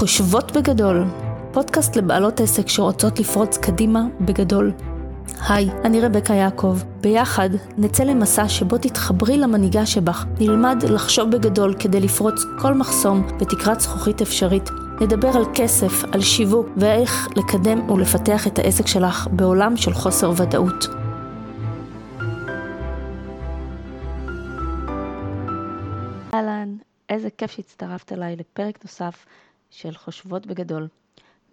חושבות בגדול, פודקאסט לבעלות עסק שרוצות לפרוץ קדימה בגדול. היי, אני רבקה יעקב. ביחד נצא למסע שבו תתחברי למנהיגה שבך, נלמד לחשוב בגדול כדי לפרוץ כל מחסום בתקרת זכוכית אפשרית. נדבר על כסף, על שיווק ואיך לקדם ולפתח את העסק שלך בעולם של חוסר ודאות. אהלן, איזה כיף שהצטרפת אליי לפרק נוסף של חושבות בגדול.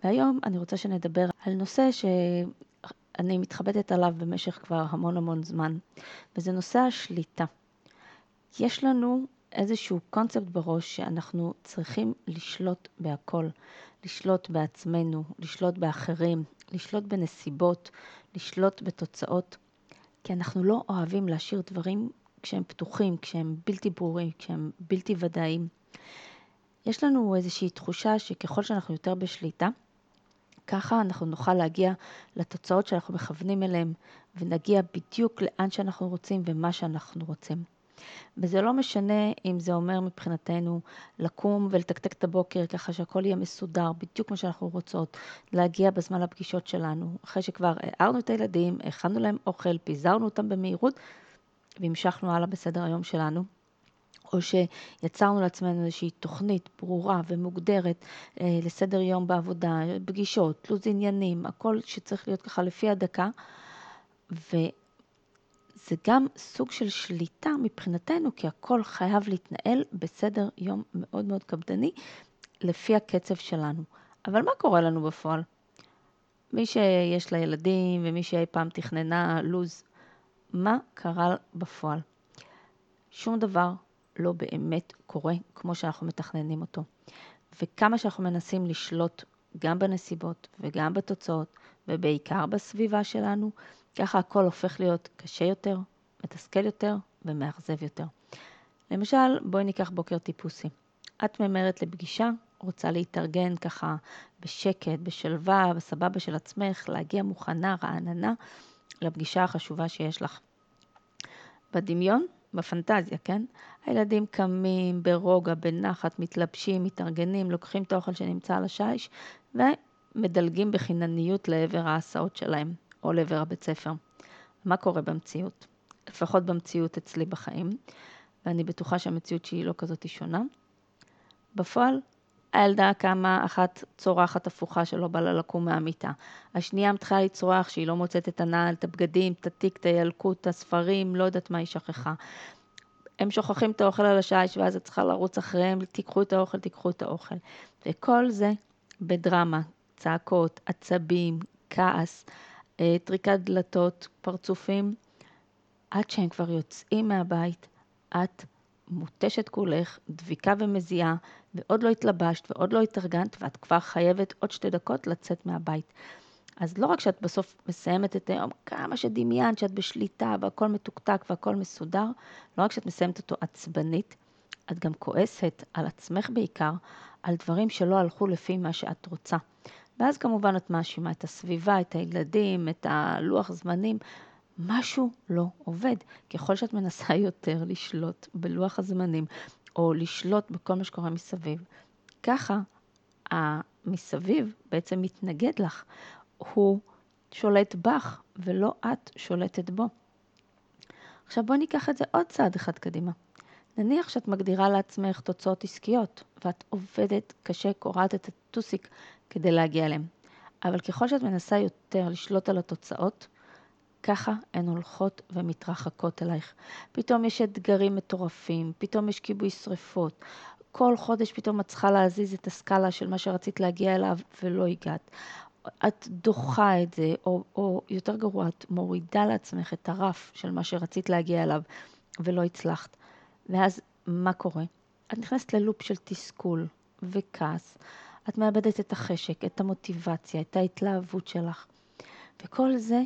והיום אני רוצה שנדבר על נושא שאני מתחבטת עליו במשך כבר המון המון זמן, וזה נושא השליטה. יש לנו איזשהו קונספט בראש שאנחנו צריכים לשלוט בהכל, לשלוט בעצמנו, לשלוט באחרים, לשלוט בנסיבות, לשלוט בתוצאות, כי אנחנו לא אוהבים להשאיר דברים כשהם פתוחים, כשהם בלתי ברורים, כשהם בלתי ודאיים. יש לנו איזושהי תחושה שככל שאנחנו יותר בשליטה, ככה אנחנו נוכל להגיע לתוצאות שאנחנו מכוונים אליהן, ונגיע בדיוק לאן שאנחנו רוצים ומה שאנחנו רוצים. וזה לא משנה אם זה אומר מבחינתנו לקום ולתקתק את הבוקר ככה שהכל יהיה מסודר, בדיוק מה שאנחנו רוצות, להגיע בזמן לפגישות שלנו, אחרי שכבר הערנו את הילדים, הכנו להם אוכל, פיזרנו אותם במהירות והמשכנו הלאה בסדר היום שלנו. או שיצרנו לעצמנו איזושהי תוכנית ברורה ומוגדרת אה, לסדר יום בעבודה, פגישות, לו"ז עניינים, הכל שצריך להיות ככה לפי הדקה. וזה גם סוג של שליטה מבחינתנו, כי הכל חייב להתנהל בסדר יום מאוד מאוד קפדני, לפי הקצב שלנו. אבל מה קורה לנו בפועל? מי שיש לה ילדים ומי שאי פעם תכננה לו"ז, מה קרה בפועל? שום דבר לא באמת קורה כמו שאנחנו מתכננים אותו. וכמה שאנחנו מנסים לשלוט גם בנסיבות וגם בתוצאות, ובעיקר בסביבה שלנו, ככה הכל הופך להיות קשה יותר, מתסכל יותר ומאכזב יותר. למשל, בואי ניקח בוקר טיפוסי. את ממהרת לפגישה, רוצה להתארגן ככה בשקט, בשלווה, בסבבה של עצמך, להגיע מוכנה, רעננה, לפגישה החשובה שיש לך. בדמיון בפנטזיה, כן? הילדים קמים ברוגע, בנחת, מתלבשים, מתארגנים, לוקחים את האוכל שנמצא על השיש ומדלגים בחינניות לעבר ההסעות שלהם או לעבר הבית ספר. מה קורה במציאות? לפחות במציאות אצלי בחיים, ואני בטוחה שהמציאות שהיא לא כזאת שונה. בפועל, הילדה קמה, אחת צורחת הפוכה שלא בא לה לקום מהמיטה. השנייה מתחילה לצרוח שהיא לא מוצאת את הנעל, את הבגדים, את התיק, את הילקוט, את הספרים, לא יודעת מה היא שכחה. הם שוכחים את האוכל על השיש ואז את צריכה לרוץ אחריהם, תיקחו את האוכל, תיקחו את האוכל. וכל זה בדרמה, צעקות, עצבים, כעס, אה, טריקת דלתות, פרצופים, עד שהם כבר יוצאים מהבית, את מותשת כולך, דביקה ומזיעה, ועוד לא התלבשת ועוד לא התארגנת, ואת כבר חייבת עוד שתי דקות לצאת מהבית. אז לא רק שאת בסוף מסיימת את היום, כמה שדמיינת שאת בשליטה והכל מתוקתק והכל מסודר, לא רק שאת מסיימת אותו עצבנית, את גם כועסת על עצמך בעיקר, על דברים שלא הלכו לפי מה שאת רוצה. ואז כמובן את מאשימה את הסביבה, את הילדים, את הלוח זמנים. משהו לא עובד. ככל שאת מנסה יותר לשלוט בלוח הזמנים, או לשלוט בכל מה שקורה מסביב, ככה המסביב בעצם מתנגד לך. הוא שולט בך, ולא את שולטת בו. עכשיו בואי ניקח את זה עוד צעד אחד קדימה. נניח שאת מגדירה לעצמך תוצאות עסקיות, ואת עובדת קשה, קורעת את הטוסיק כדי להגיע אליהם. אבל ככל שאת מנסה יותר לשלוט על התוצאות, ככה הן הולכות ומתרחקות אלייך. פתאום יש אתגרים מטורפים, פתאום יש כיבוי שריפות. כל חודש פתאום את צריכה להזיז את הסקאלה של מה שרצית להגיע אליו ולא הגעת. את דוחה את זה, או, או יותר גרוע, את מורידה לעצמך את הרף של מה שרצית להגיע אליו ולא הצלחת. ואז מה קורה? את נכנסת ללופ של תסכול וכעס. את מאבדת את החשק, את המוטיבציה, את ההתלהבות שלך. וכל זה,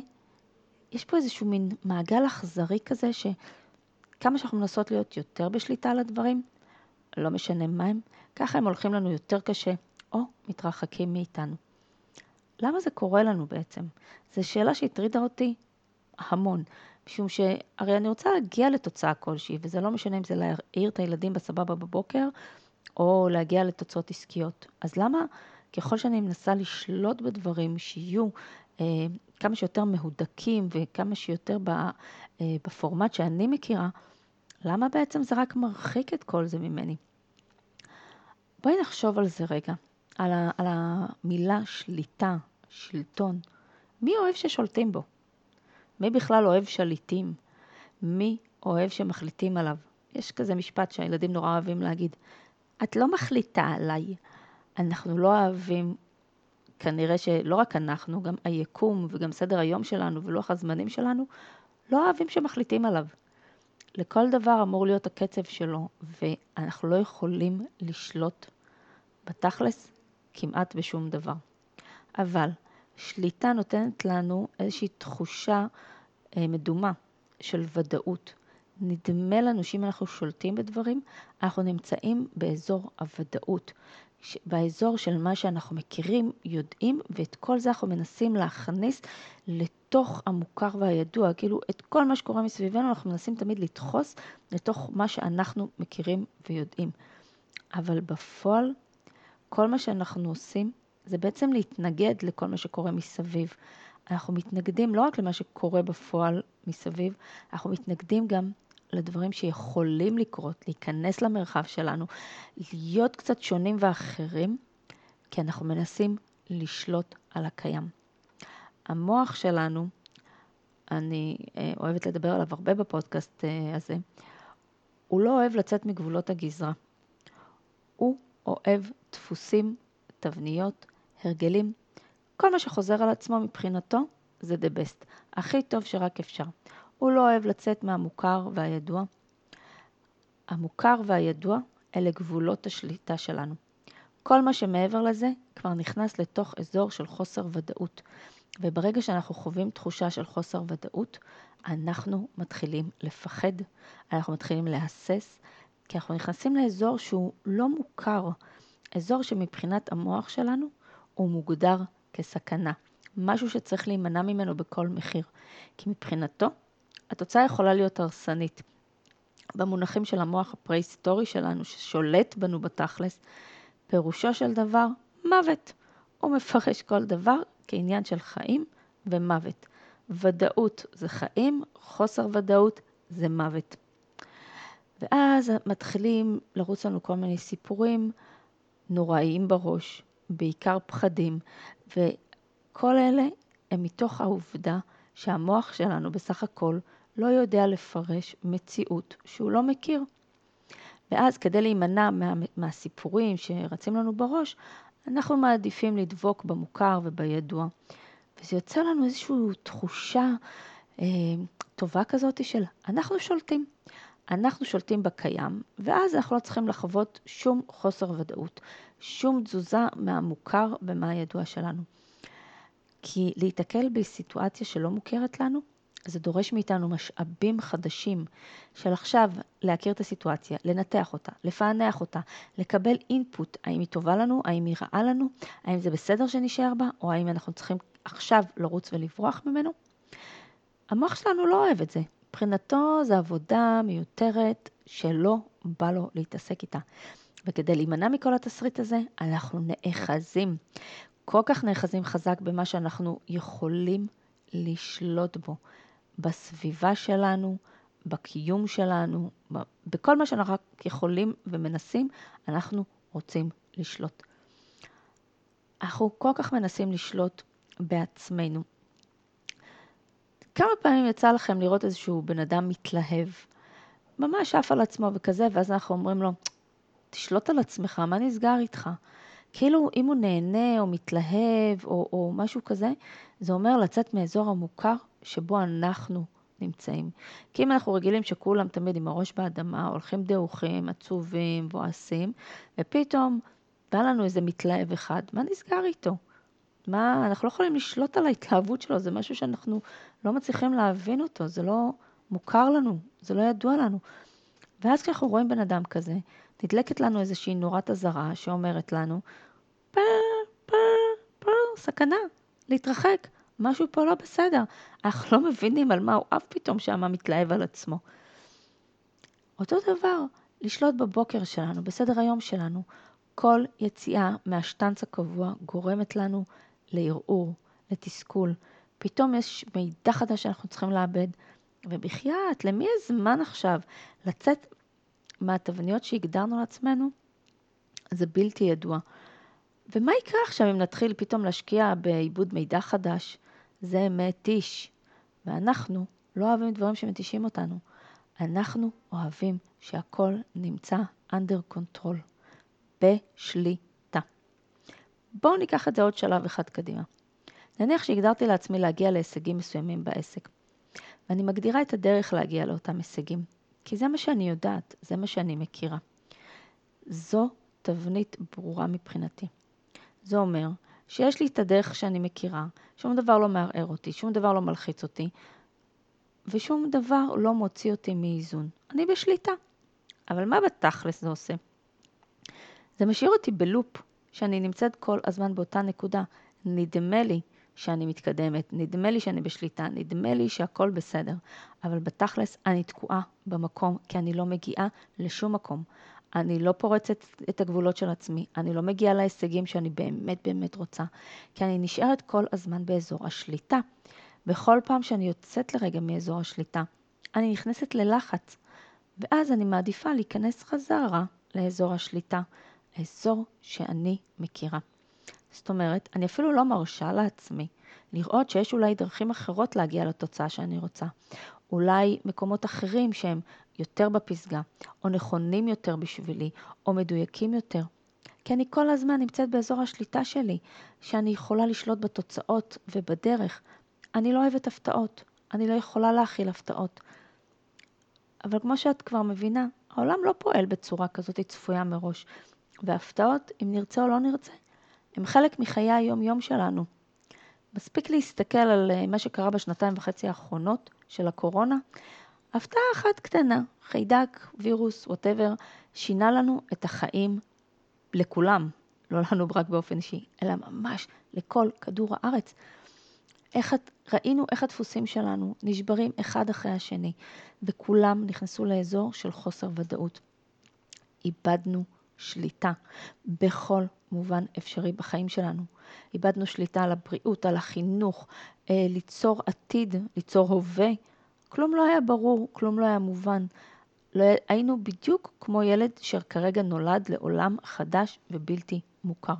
יש פה איזשהו מין מעגל אכזרי כזה, שכמה שאנחנו מנסות להיות יותר בשליטה על הדברים, לא משנה מה הם, ככה הם הולכים לנו יותר קשה, או מתרחקים מאיתנו. למה זה קורה לנו בעצם? זו שאלה שהטרידה אותי המון, משום שהרי אני רוצה להגיע לתוצאה כלשהי, וזה לא משנה אם זה להעיר את הילדים בסבבה בבוקר, או להגיע לתוצאות עסקיות. אז למה ככל שאני מנסה לשלוט בדברים שיהיו אה, כמה שיותר מהודקים וכמה שיותר אה, בפורמט שאני מכירה, למה בעצם זה רק מרחיק את כל זה ממני? בואי נחשוב על זה רגע, על, ה, על המילה שליטה, שלטון. מי אוהב ששולטים בו? מי בכלל אוהב שליטים? מי אוהב שמחליטים עליו? יש כזה משפט שהילדים נורא אוהבים להגיד, את לא מחליטה עליי. אנחנו לא אוהבים, כנראה שלא רק אנחנו, גם היקום וגם סדר היום שלנו ולוח הזמנים שלנו, לא אוהבים שמחליטים עליו. לכל דבר אמור להיות הקצב שלו, ואנחנו לא יכולים לשלוט בתכלס כמעט בשום דבר. אבל שליטה נותנת לנו איזושהי תחושה אה, מדומה של ודאות. נדמה לנו שאם אנחנו שולטים בדברים, אנחנו נמצאים באזור הוודאות, באזור של מה שאנחנו מכירים, יודעים, ואת כל זה אנחנו מנסים להכניס לתוך המוכר והידוע. כאילו, את כל מה שקורה מסביבנו אנחנו מנסים תמיד לדחוס לתוך מה שאנחנו מכירים ויודעים. אבל בפועל, כל מה שאנחנו עושים זה בעצם להתנגד לכל מה שקורה מסביב. אנחנו מתנגדים לא רק למה שקורה בפועל מסביב, אנחנו מתנגדים גם לדברים שיכולים לקרות, להיכנס למרחב שלנו, להיות קצת שונים ואחרים, כי אנחנו מנסים לשלוט על הקיים. המוח שלנו, אני אה, אוהבת לדבר עליו הרבה בפודקאסט אה, הזה, הוא לא אוהב לצאת מגבולות הגזרה. הוא אוהב דפוסים, תבניות, הרגלים, כל מה שחוזר על עצמו מבחינתו זה the best, הכי טוב שרק אפשר. הוא לא אוהב לצאת מהמוכר והידוע. המוכר והידוע אלה גבולות השליטה שלנו. כל מה שמעבר לזה כבר נכנס לתוך אזור של חוסר ודאות. וברגע שאנחנו חווים תחושה של חוסר ודאות, אנחנו מתחילים לפחד, אנחנו מתחילים להסס, כי אנחנו נכנסים לאזור שהוא לא מוכר, אזור שמבחינת המוח שלנו הוא מוגדר כסכנה, משהו שצריך להימנע ממנו בכל מחיר. כי מבחינתו, התוצאה יכולה להיות הרסנית. במונחים של המוח הפרה-היסטורי שלנו, ששולט בנו בתכלס, פירושו של דבר מוות. הוא מפרש כל דבר כעניין של חיים ומוות. ודאות זה חיים, חוסר ודאות זה מוות. ואז מתחילים לרוץ לנו כל מיני סיפורים נוראיים בראש, בעיקר פחדים, וכל אלה הם מתוך העובדה שהמוח שלנו בסך הכל לא יודע לפרש מציאות שהוא לא מכיר. ואז כדי להימנע מה, מהסיפורים שרצים לנו בראש, אנחנו מעדיפים לדבוק במוכר ובידוע. וזה יוצר לנו איזושהי תחושה אה, טובה כזאת של אנחנו שולטים. אנחנו שולטים בקיים, ואז אנחנו לא צריכים לחוות שום חוסר ודאות, שום תזוזה מהמוכר ומהידוע שלנו. כי להיתקל בסיטואציה שלא מוכרת לנו, זה דורש מאיתנו משאבים חדשים של עכשיו להכיר את הסיטואציה, לנתח אותה, לפענח אותה, לקבל אינפוט, האם היא טובה לנו, האם היא רעה לנו, האם זה בסדר שנשאר בה, או האם אנחנו צריכים עכשיו לרוץ ולברוח ממנו. המוח שלנו לא אוהב את זה. מבחינתו זו עבודה מיותרת שלא בא לו להתעסק איתה. וכדי להימנע מכל התסריט הזה, אנחנו נאחזים. כל כך נאחזים חזק במה שאנחנו יכולים לשלוט בו. בסביבה שלנו, בקיום שלנו, בכל מה שאנחנו רק יכולים ומנסים, אנחנו רוצים לשלוט. אנחנו כל כך מנסים לשלוט בעצמנו. כמה פעמים יצא לכם לראות איזשהו בן אדם מתלהב, ממש עף על עצמו וכזה, ואז אנחנו אומרים לו, תשלוט על עצמך, מה נסגר איתך? כאילו אם הוא נהנה או מתלהב או, או משהו כזה, זה אומר לצאת מאזור המוכר שבו אנחנו נמצאים. כי אם אנחנו רגילים שכולם תמיד עם הראש באדמה, הולכים דעוכים, עצובים, בועסים, ופתאום בא לנו איזה מתלהב אחד, מה נסגר איתו? מה, אנחנו לא יכולים לשלוט על ההתלהבות שלו, זה משהו שאנחנו לא מצליחים להבין אותו, זה לא מוכר לנו, זה לא ידוע לנו. ואז כשאנחנו רואים בן אדם כזה, נדלקת לנו איזושהי נורת אזהרה שאומרת לנו, פר, פר, פר, סכנה, להתרחק, משהו פה לא בסדר. אנחנו לא מבינים על מה הוא אף פתאום שמה מתלהב על עצמו. אותו דבר, לשלוט בבוקר שלנו, בסדר היום שלנו. כל יציאה מהשטנץ הקבוע גורמת לנו לערעור, לתסכול. פתאום יש מידע חדש שאנחנו צריכים לאבד. ובחייאת, למי הזמן עכשיו לצאת מהתבניות שהגדרנו לעצמנו? זה בלתי ידוע. ומה יקרה עכשיו אם נתחיל פתאום להשקיע בעיבוד מידע חדש? זה מתיש. ואנחנו לא אוהבים דברים שמתישים אותנו. אנחנו אוהבים שהכל נמצא under control, בשליטה. בואו ניקח את זה עוד שלב אחד קדימה. נניח שהגדרתי לעצמי להגיע להישגים מסוימים בעסק, ואני מגדירה את הדרך להגיע לאותם הישגים, כי זה מה שאני יודעת, זה מה שאני מכירה. זו תבנית ברורה מבחינתי. זה אומר שיש לי את הדרך שאני מכירה, שום דבר לא מערער אותי, שום דבר לא מלחיץ אותי, ושום דבר לא מוציא אותי מאיזון. אני בשליטה. אבל מה בתכלס זה עושה? זה משאיר אותי בלופ, שאני נמצאת כל הזמן באותה נקודה. נדמה לי שאני מתקדמת, נדמה לי שאני בשליטה, נדמה לי שהכל בסדר, אבל בתכלס אני תקועה במקום, כי אני לא מגיעה לשום מקום. אני לא פורצת את הגבולות של עצמי, אני לא מגיעה להישגים שאני באמת באמת רוצה, כי אני נשארת כל הזמן באזור השליטה. בכל פעם שאני יוצאת לרגע מאזור השליטה, אני נכנסת ללחץ, ואז אני מעדיפה להיכנס חזרה לאזור השליטה, האזור שאני מכירה. זאת אומרת, אני אפילו לא מרשה לעצמי לראות שיש אולי דרכים אחרות להגיע לתוצאה שאני רוצה. אולי מקומות אחרים שהם יותר בפסגה, או נכונים יותר בשבילי, או מדויקים יותר. כי אני כל הזמן נמצאת באזור השליטה שלי, שאני יכולה לשלוט בתוצאות ובדרך. אני לא אוהבת הפתעות, אני לא יכולה להכיל הפתעות. אבל כמו שאת כבר מבינה, העולם לא פועל בצורה כזאת צפויה מראש. והפתעות, אם נרצה או לא נרצה, הם חלק מחיי היום-יום שלנו. מספיק להסתכל על אה, מה שקרה בשנתיים וחצי האחרונות של הקורונה. הפתעה אחת קטנה, חיידק, וירוס, ווטאבר, שינה לנו את החיים לכולם, לא לנו רק באופן אישי, אלא ממש לכל כדור הארץ. איך, ראינו איך הדפוסים שלנו נשברים אחד אחרי השני, וכולם נכנסו לאזור של חוסר ודאות. איבדנו שליטה בכל מובן אפשרי בחיים שלנו. איבדנו שליטה על הבריאות, על החינוך, אה, ליצור עתיד, ליצור הווה. כלום לא היה ברור, כלום לא היה מובן. לא, היינו בדיוק כמו ילד שכרגע נולד לעולם חדש ובלתי מוכר.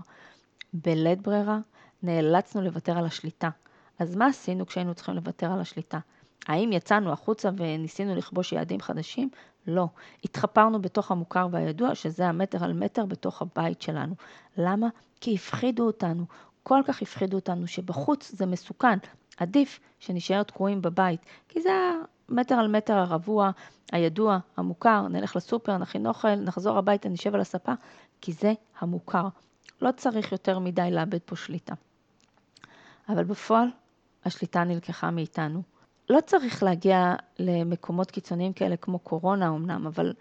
בלית ברירה נאלצנו לוותר על השליטה. אז מה עשינו כשהיינו צריכים לוותר על השליטה? האם יצאנו החוצה וניסינו לכבוש יעדים חדשים? לא. התחפרנו בתוך המוכר והידוע, שזה המטר על מטר בתוך הבית שלנו. למה? כי הפחידו אותנו. כל כך הפחידו אותנו שבחוץ זה מסוכן. עדיף שנשאר תקועים בבית, כי זה המטר על מטר הרבוע, הידוע, המוכר, נלך לסופר, נכין אוכל, נחזור הביתה, נשב על הספה, כי זה המוכר. לא צריך יותר מדי לאבד פה שליטה. אבל בפועל, השליטה נלקחה מאיתנו. לא צריך להגיע למקומות קיצוניים כאלה כמו קורונה אמנם, אבל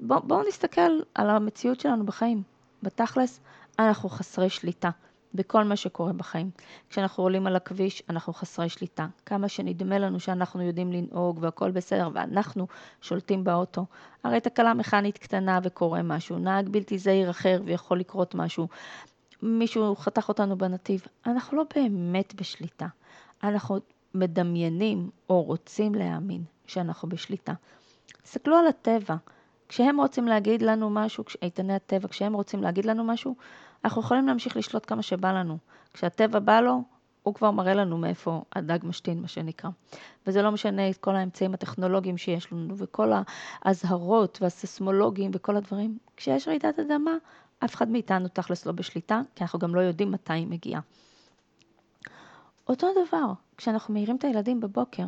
בואו בוא נסתכל על המציאות שלנו בחיים. בתכלס, אנחנו חסרי שליטה בכל מה שקורה בחיים. כשאנחנו עולים על הכביש, אנחנו חסרי שליטה. כמה שנדמה לנו שאנחנו יודעים לנהוג והכל בסדר, ואנחנו שולטים באוטו. הרי תקלה מכנית קטנה וקורה משהו, נהג בלתי זהיר אחר ויכול לקרות משהו. מישהו חתך אותנו בנתיב. אנחנו לא באמת בשליטה. אנחנו מדמיינים או רוצים להאמין שאנחנו בשליטה. תסתכלו על הטבע. כשהם רוצים להגיד לנו משהו, איתני הטבע, כשהם רוצים להגיד לנו משהו, אנחנו יכולים להמשיך לשלוט כמה שבא לנו. כשהטבע בא לו, הוא כבר מראה לנו מאיפה הדג משתין, מה שנקרא. וזה לא משנה את כל האמצעים הטכנולוגיים שיש לנו, וכל האזהרות והססמולוגים וכל הדברים. כשיש רעידת אדמה, אף אחד מאיתנו תכלס לא בשליטה, כי אנחנו גם לא יודעים מתי היא מגיעה. אותו דבר, כשאנחנו מעירים את הילדים בבוקר,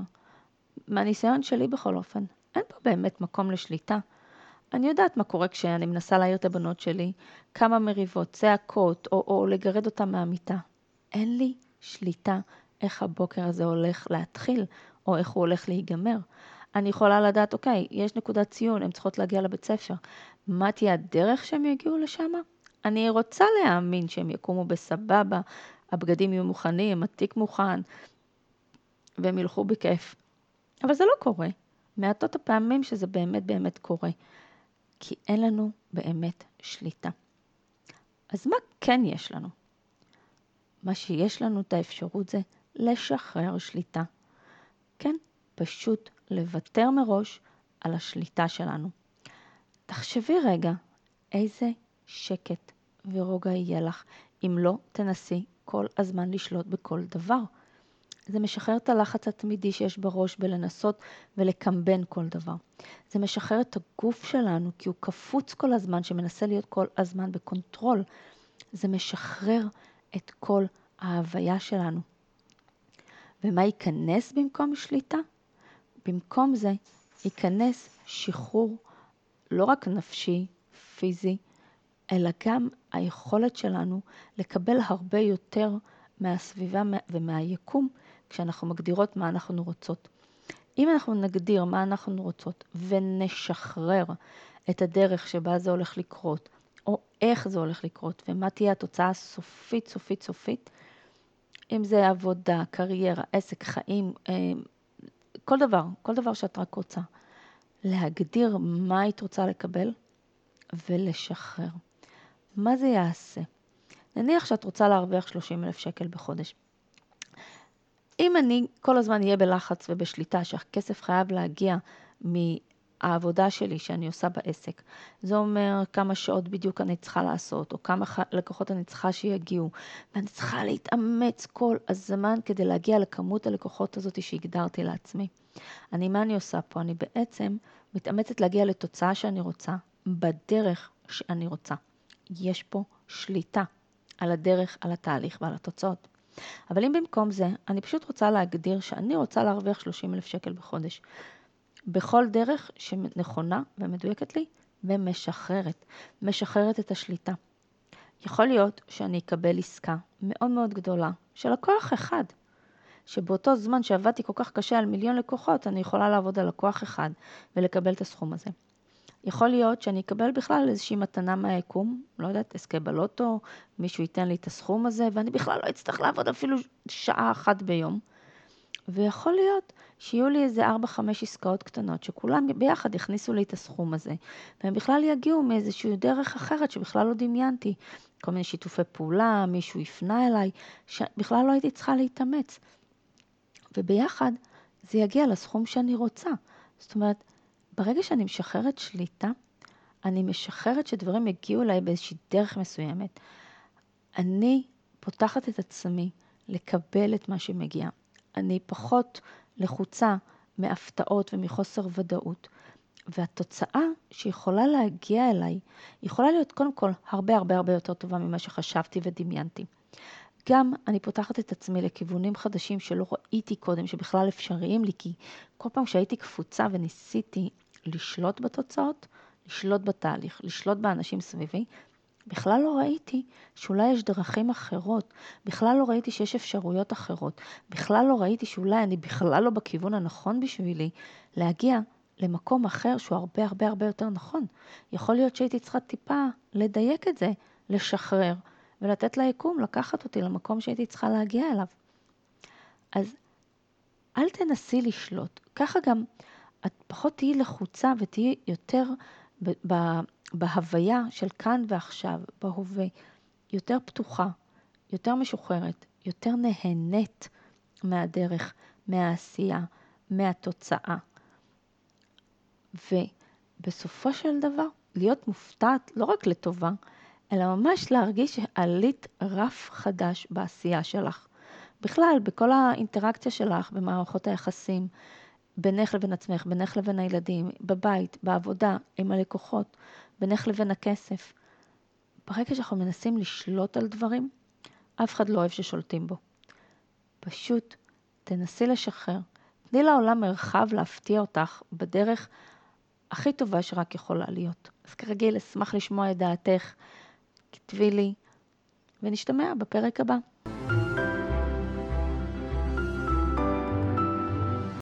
מהניסיון שלי בכל אופן, אין פה באמת מקום לשליטה. אני יודעת מה קורה כשאני מנסה להעיר את הבנות שלי, כמה מריבות, צעקות, או, או לגרד אותן מהמיטה. אין לי שליטה איך הבוקר הזה הולך להתחיל, או איך הוא הולך להיגמר. אני יכולה לדעת, אוקיי, יש נקודת ציון, הן צריכות להגיע לבית ספר. מה תהיה הדרך שהם יגיעו לשם? אני רוצה להאמין שהם יקומו בסבבה, הבגדים יהיו מוכנים, התיק מוכן, והם ילכו בכיף. אבל זה לא קורה. מעטות הפעמים שזה באמת באמת קורה. כי אין לנו באמת שליטה. אז מה כן יש לנו? מה שיש לנו את האפשרות זה לשחרר שליטה. כן, פשוט לוותר מראש על השליטה שלנו. תחשבי רגע איזה שקט ורוגע יהיה לך אם לא תנסי כל הזמן לשלוט בכל דבר. זה משחרר את הלחץ התמידי שיש בראש בלנסות ולקמבן כל דבר. זה משחרר את הגוף שלנו כי הוא קפוץ כל הזמן, שמנסה להיות כל הזמן ב control. זה משחרר את כל ההוויה שלנו. ומה ייכנס במקום שליטה? במקום זה ייכנס שחרור לא רק נפשי, פיזי, אלא גם היכולת שלנו לקבל הרבה יותר מהסביבה ומהיקום כשאנחנו מגדירות מה אנחנו רוצות. אם אנחנו נגדיר מה אנחנו רוצות ונשחרר את הדרך שבה זה הולך לקרות, או איך זה הולך לקרות, ומה תהיה התוצאה הסופית, סופית, סופית, אם זה עבודה, קריירה, עסק, חיים, אה, כל דבר, כל דבר שאת רק רוצה. להגדיר מה היית רוצה לקבל ולשחרר. מה זה יעשה? נניח שאת רוצה להרוויח 30 אלף שקל בחודש. אם אני כל הזמן אהיה בלחץ ובשליטה שהכסף חייב להגיע מהעבודה שלי שאני עושה בעסק, זה אומר כמה שעות בדיוק אני צריכה לעשות, או כמה לקוחות אני צריכה שיגיעו, ואני צריכה להתאמץ כל הזמן כדי להגיע לכמות הלקוחות הזאת שהגדרתי לעצמי. אני, מה אני עושה פה? אני בעצם מתאמצת להגיע לתוצאה שאני רוצה, בדרך שאני רוצה. יש פה שליטה על הדרך, על התהליך ועל התוצאות. אבל אם במקום זה, אני פשוט רוצה להגדיר שאני רוצה להרוויח 30 אלף שקל בחודש, בכל דרך שנכונה ומדויקת לי ומשחררת, משחררת את השליטה. יכול להיות שאני אקבל עסקה מאוד מאוד גדולה של לקוח אחד, שבאותו זמן שעבדתי כל כך קשה על מיליון לקוחות, אני יכולה לעבוד על לקוח אחד ולקבל את הסכום הזה. יכול להיות שאני אקבל בכלל איזושהי מתנה מהיקום, לא יודעת, אזכה בלוטו, מישהו ייתן לי את הסכום הזה, ואני בכלל לא אצטרך לעבוד אפילו שעה אחת ביום. ויכול להיות שיהיו לי איזה 4-5 עסקאות קטנות, שכולם ביחד יכניסו לי את הסכום הזה, והם בכלל יגיעו מאיזושהי דרך אחרת שבכלל לא דמיינתי. כל מיני שיתופי פעולה, מישהו יפנה אליי, שבכלל לא הייתי צריכה להתאמץ. וביחד זה יגיע לסכום שאני רוצה. זאת אומרת, ברגע שאני משחררת שליטה, אני משחררת שדברים יגיעו אליי באיזושהי דרך מסוימת. אני פותחת את עצמי לקבל את מה שמגיע. אני פחות לחוצה מהפתעות ומחוסר ודאות. והתוצאה שיכולה להגיע אליי, יכולה להיות קודם כל הרבה הרבה הרבה יותר טובה ממה שחשבתי ודמיינתי. גם אני פותחת את עצמי לכיוונים חדשים שלא ראיתי קודם, שבכלל אפשריים לי, כי כל פעם שהייתי קפוצה וניסיתי לשלוט בתוצאות, לשלוט בתהליך, לשלוט באנשים סביבי, בכלל לא ראיתי שאולי יש דרכים אחרות, בכלל לא ראיתי שיש אפשרויות אחרות, בכלל לא ראיתי שאולי אני בכלל לא בכיוון הנכון בשבילי להגיע למקום אחר שהוא הרבה הרבה הרבה יותר נכון. יכול להיות שהייתי צריכה טיפה לדייק את זה, לשחרר, ולתת ליקום לקחת אותי למקום שהייתי צריכה להגיע אליו. אז אל תנסי לשלוט. ככה גם את פחות תהיי לחוצה ותהיי יותר בהוויה של כאן ועכשיו, בהווה, יותר פתוחה, יותר משוחררת, יותר נהנית מהדרך, מהעשייה, מהתוצאה. ובסופו של דבר, להיות מופתעת לא רק לטובה, אלא ממש להרגיש שעלית רף חדש בעשייה שלך. בכלל, בכל האינטראקציה שלך במערכות היחסים, בינך לבין עצמך, בינך לבין הילדים, בבית, בעבודה, עם הלקוחות, בינך לבין הכסף. ברגע שאנחנו מנסים לשלוט על דברים, אף אחד לא אוהב ששולטים בו. פשוט תנסי לשחרר. תני לעולם מרחב להפתיע אותך בדרך הכי טובה שרק יכולה להיות. אז כרגיל, אשמח לשמוע את דעתך. כתבי לי, ונשתמע בפרק הבא.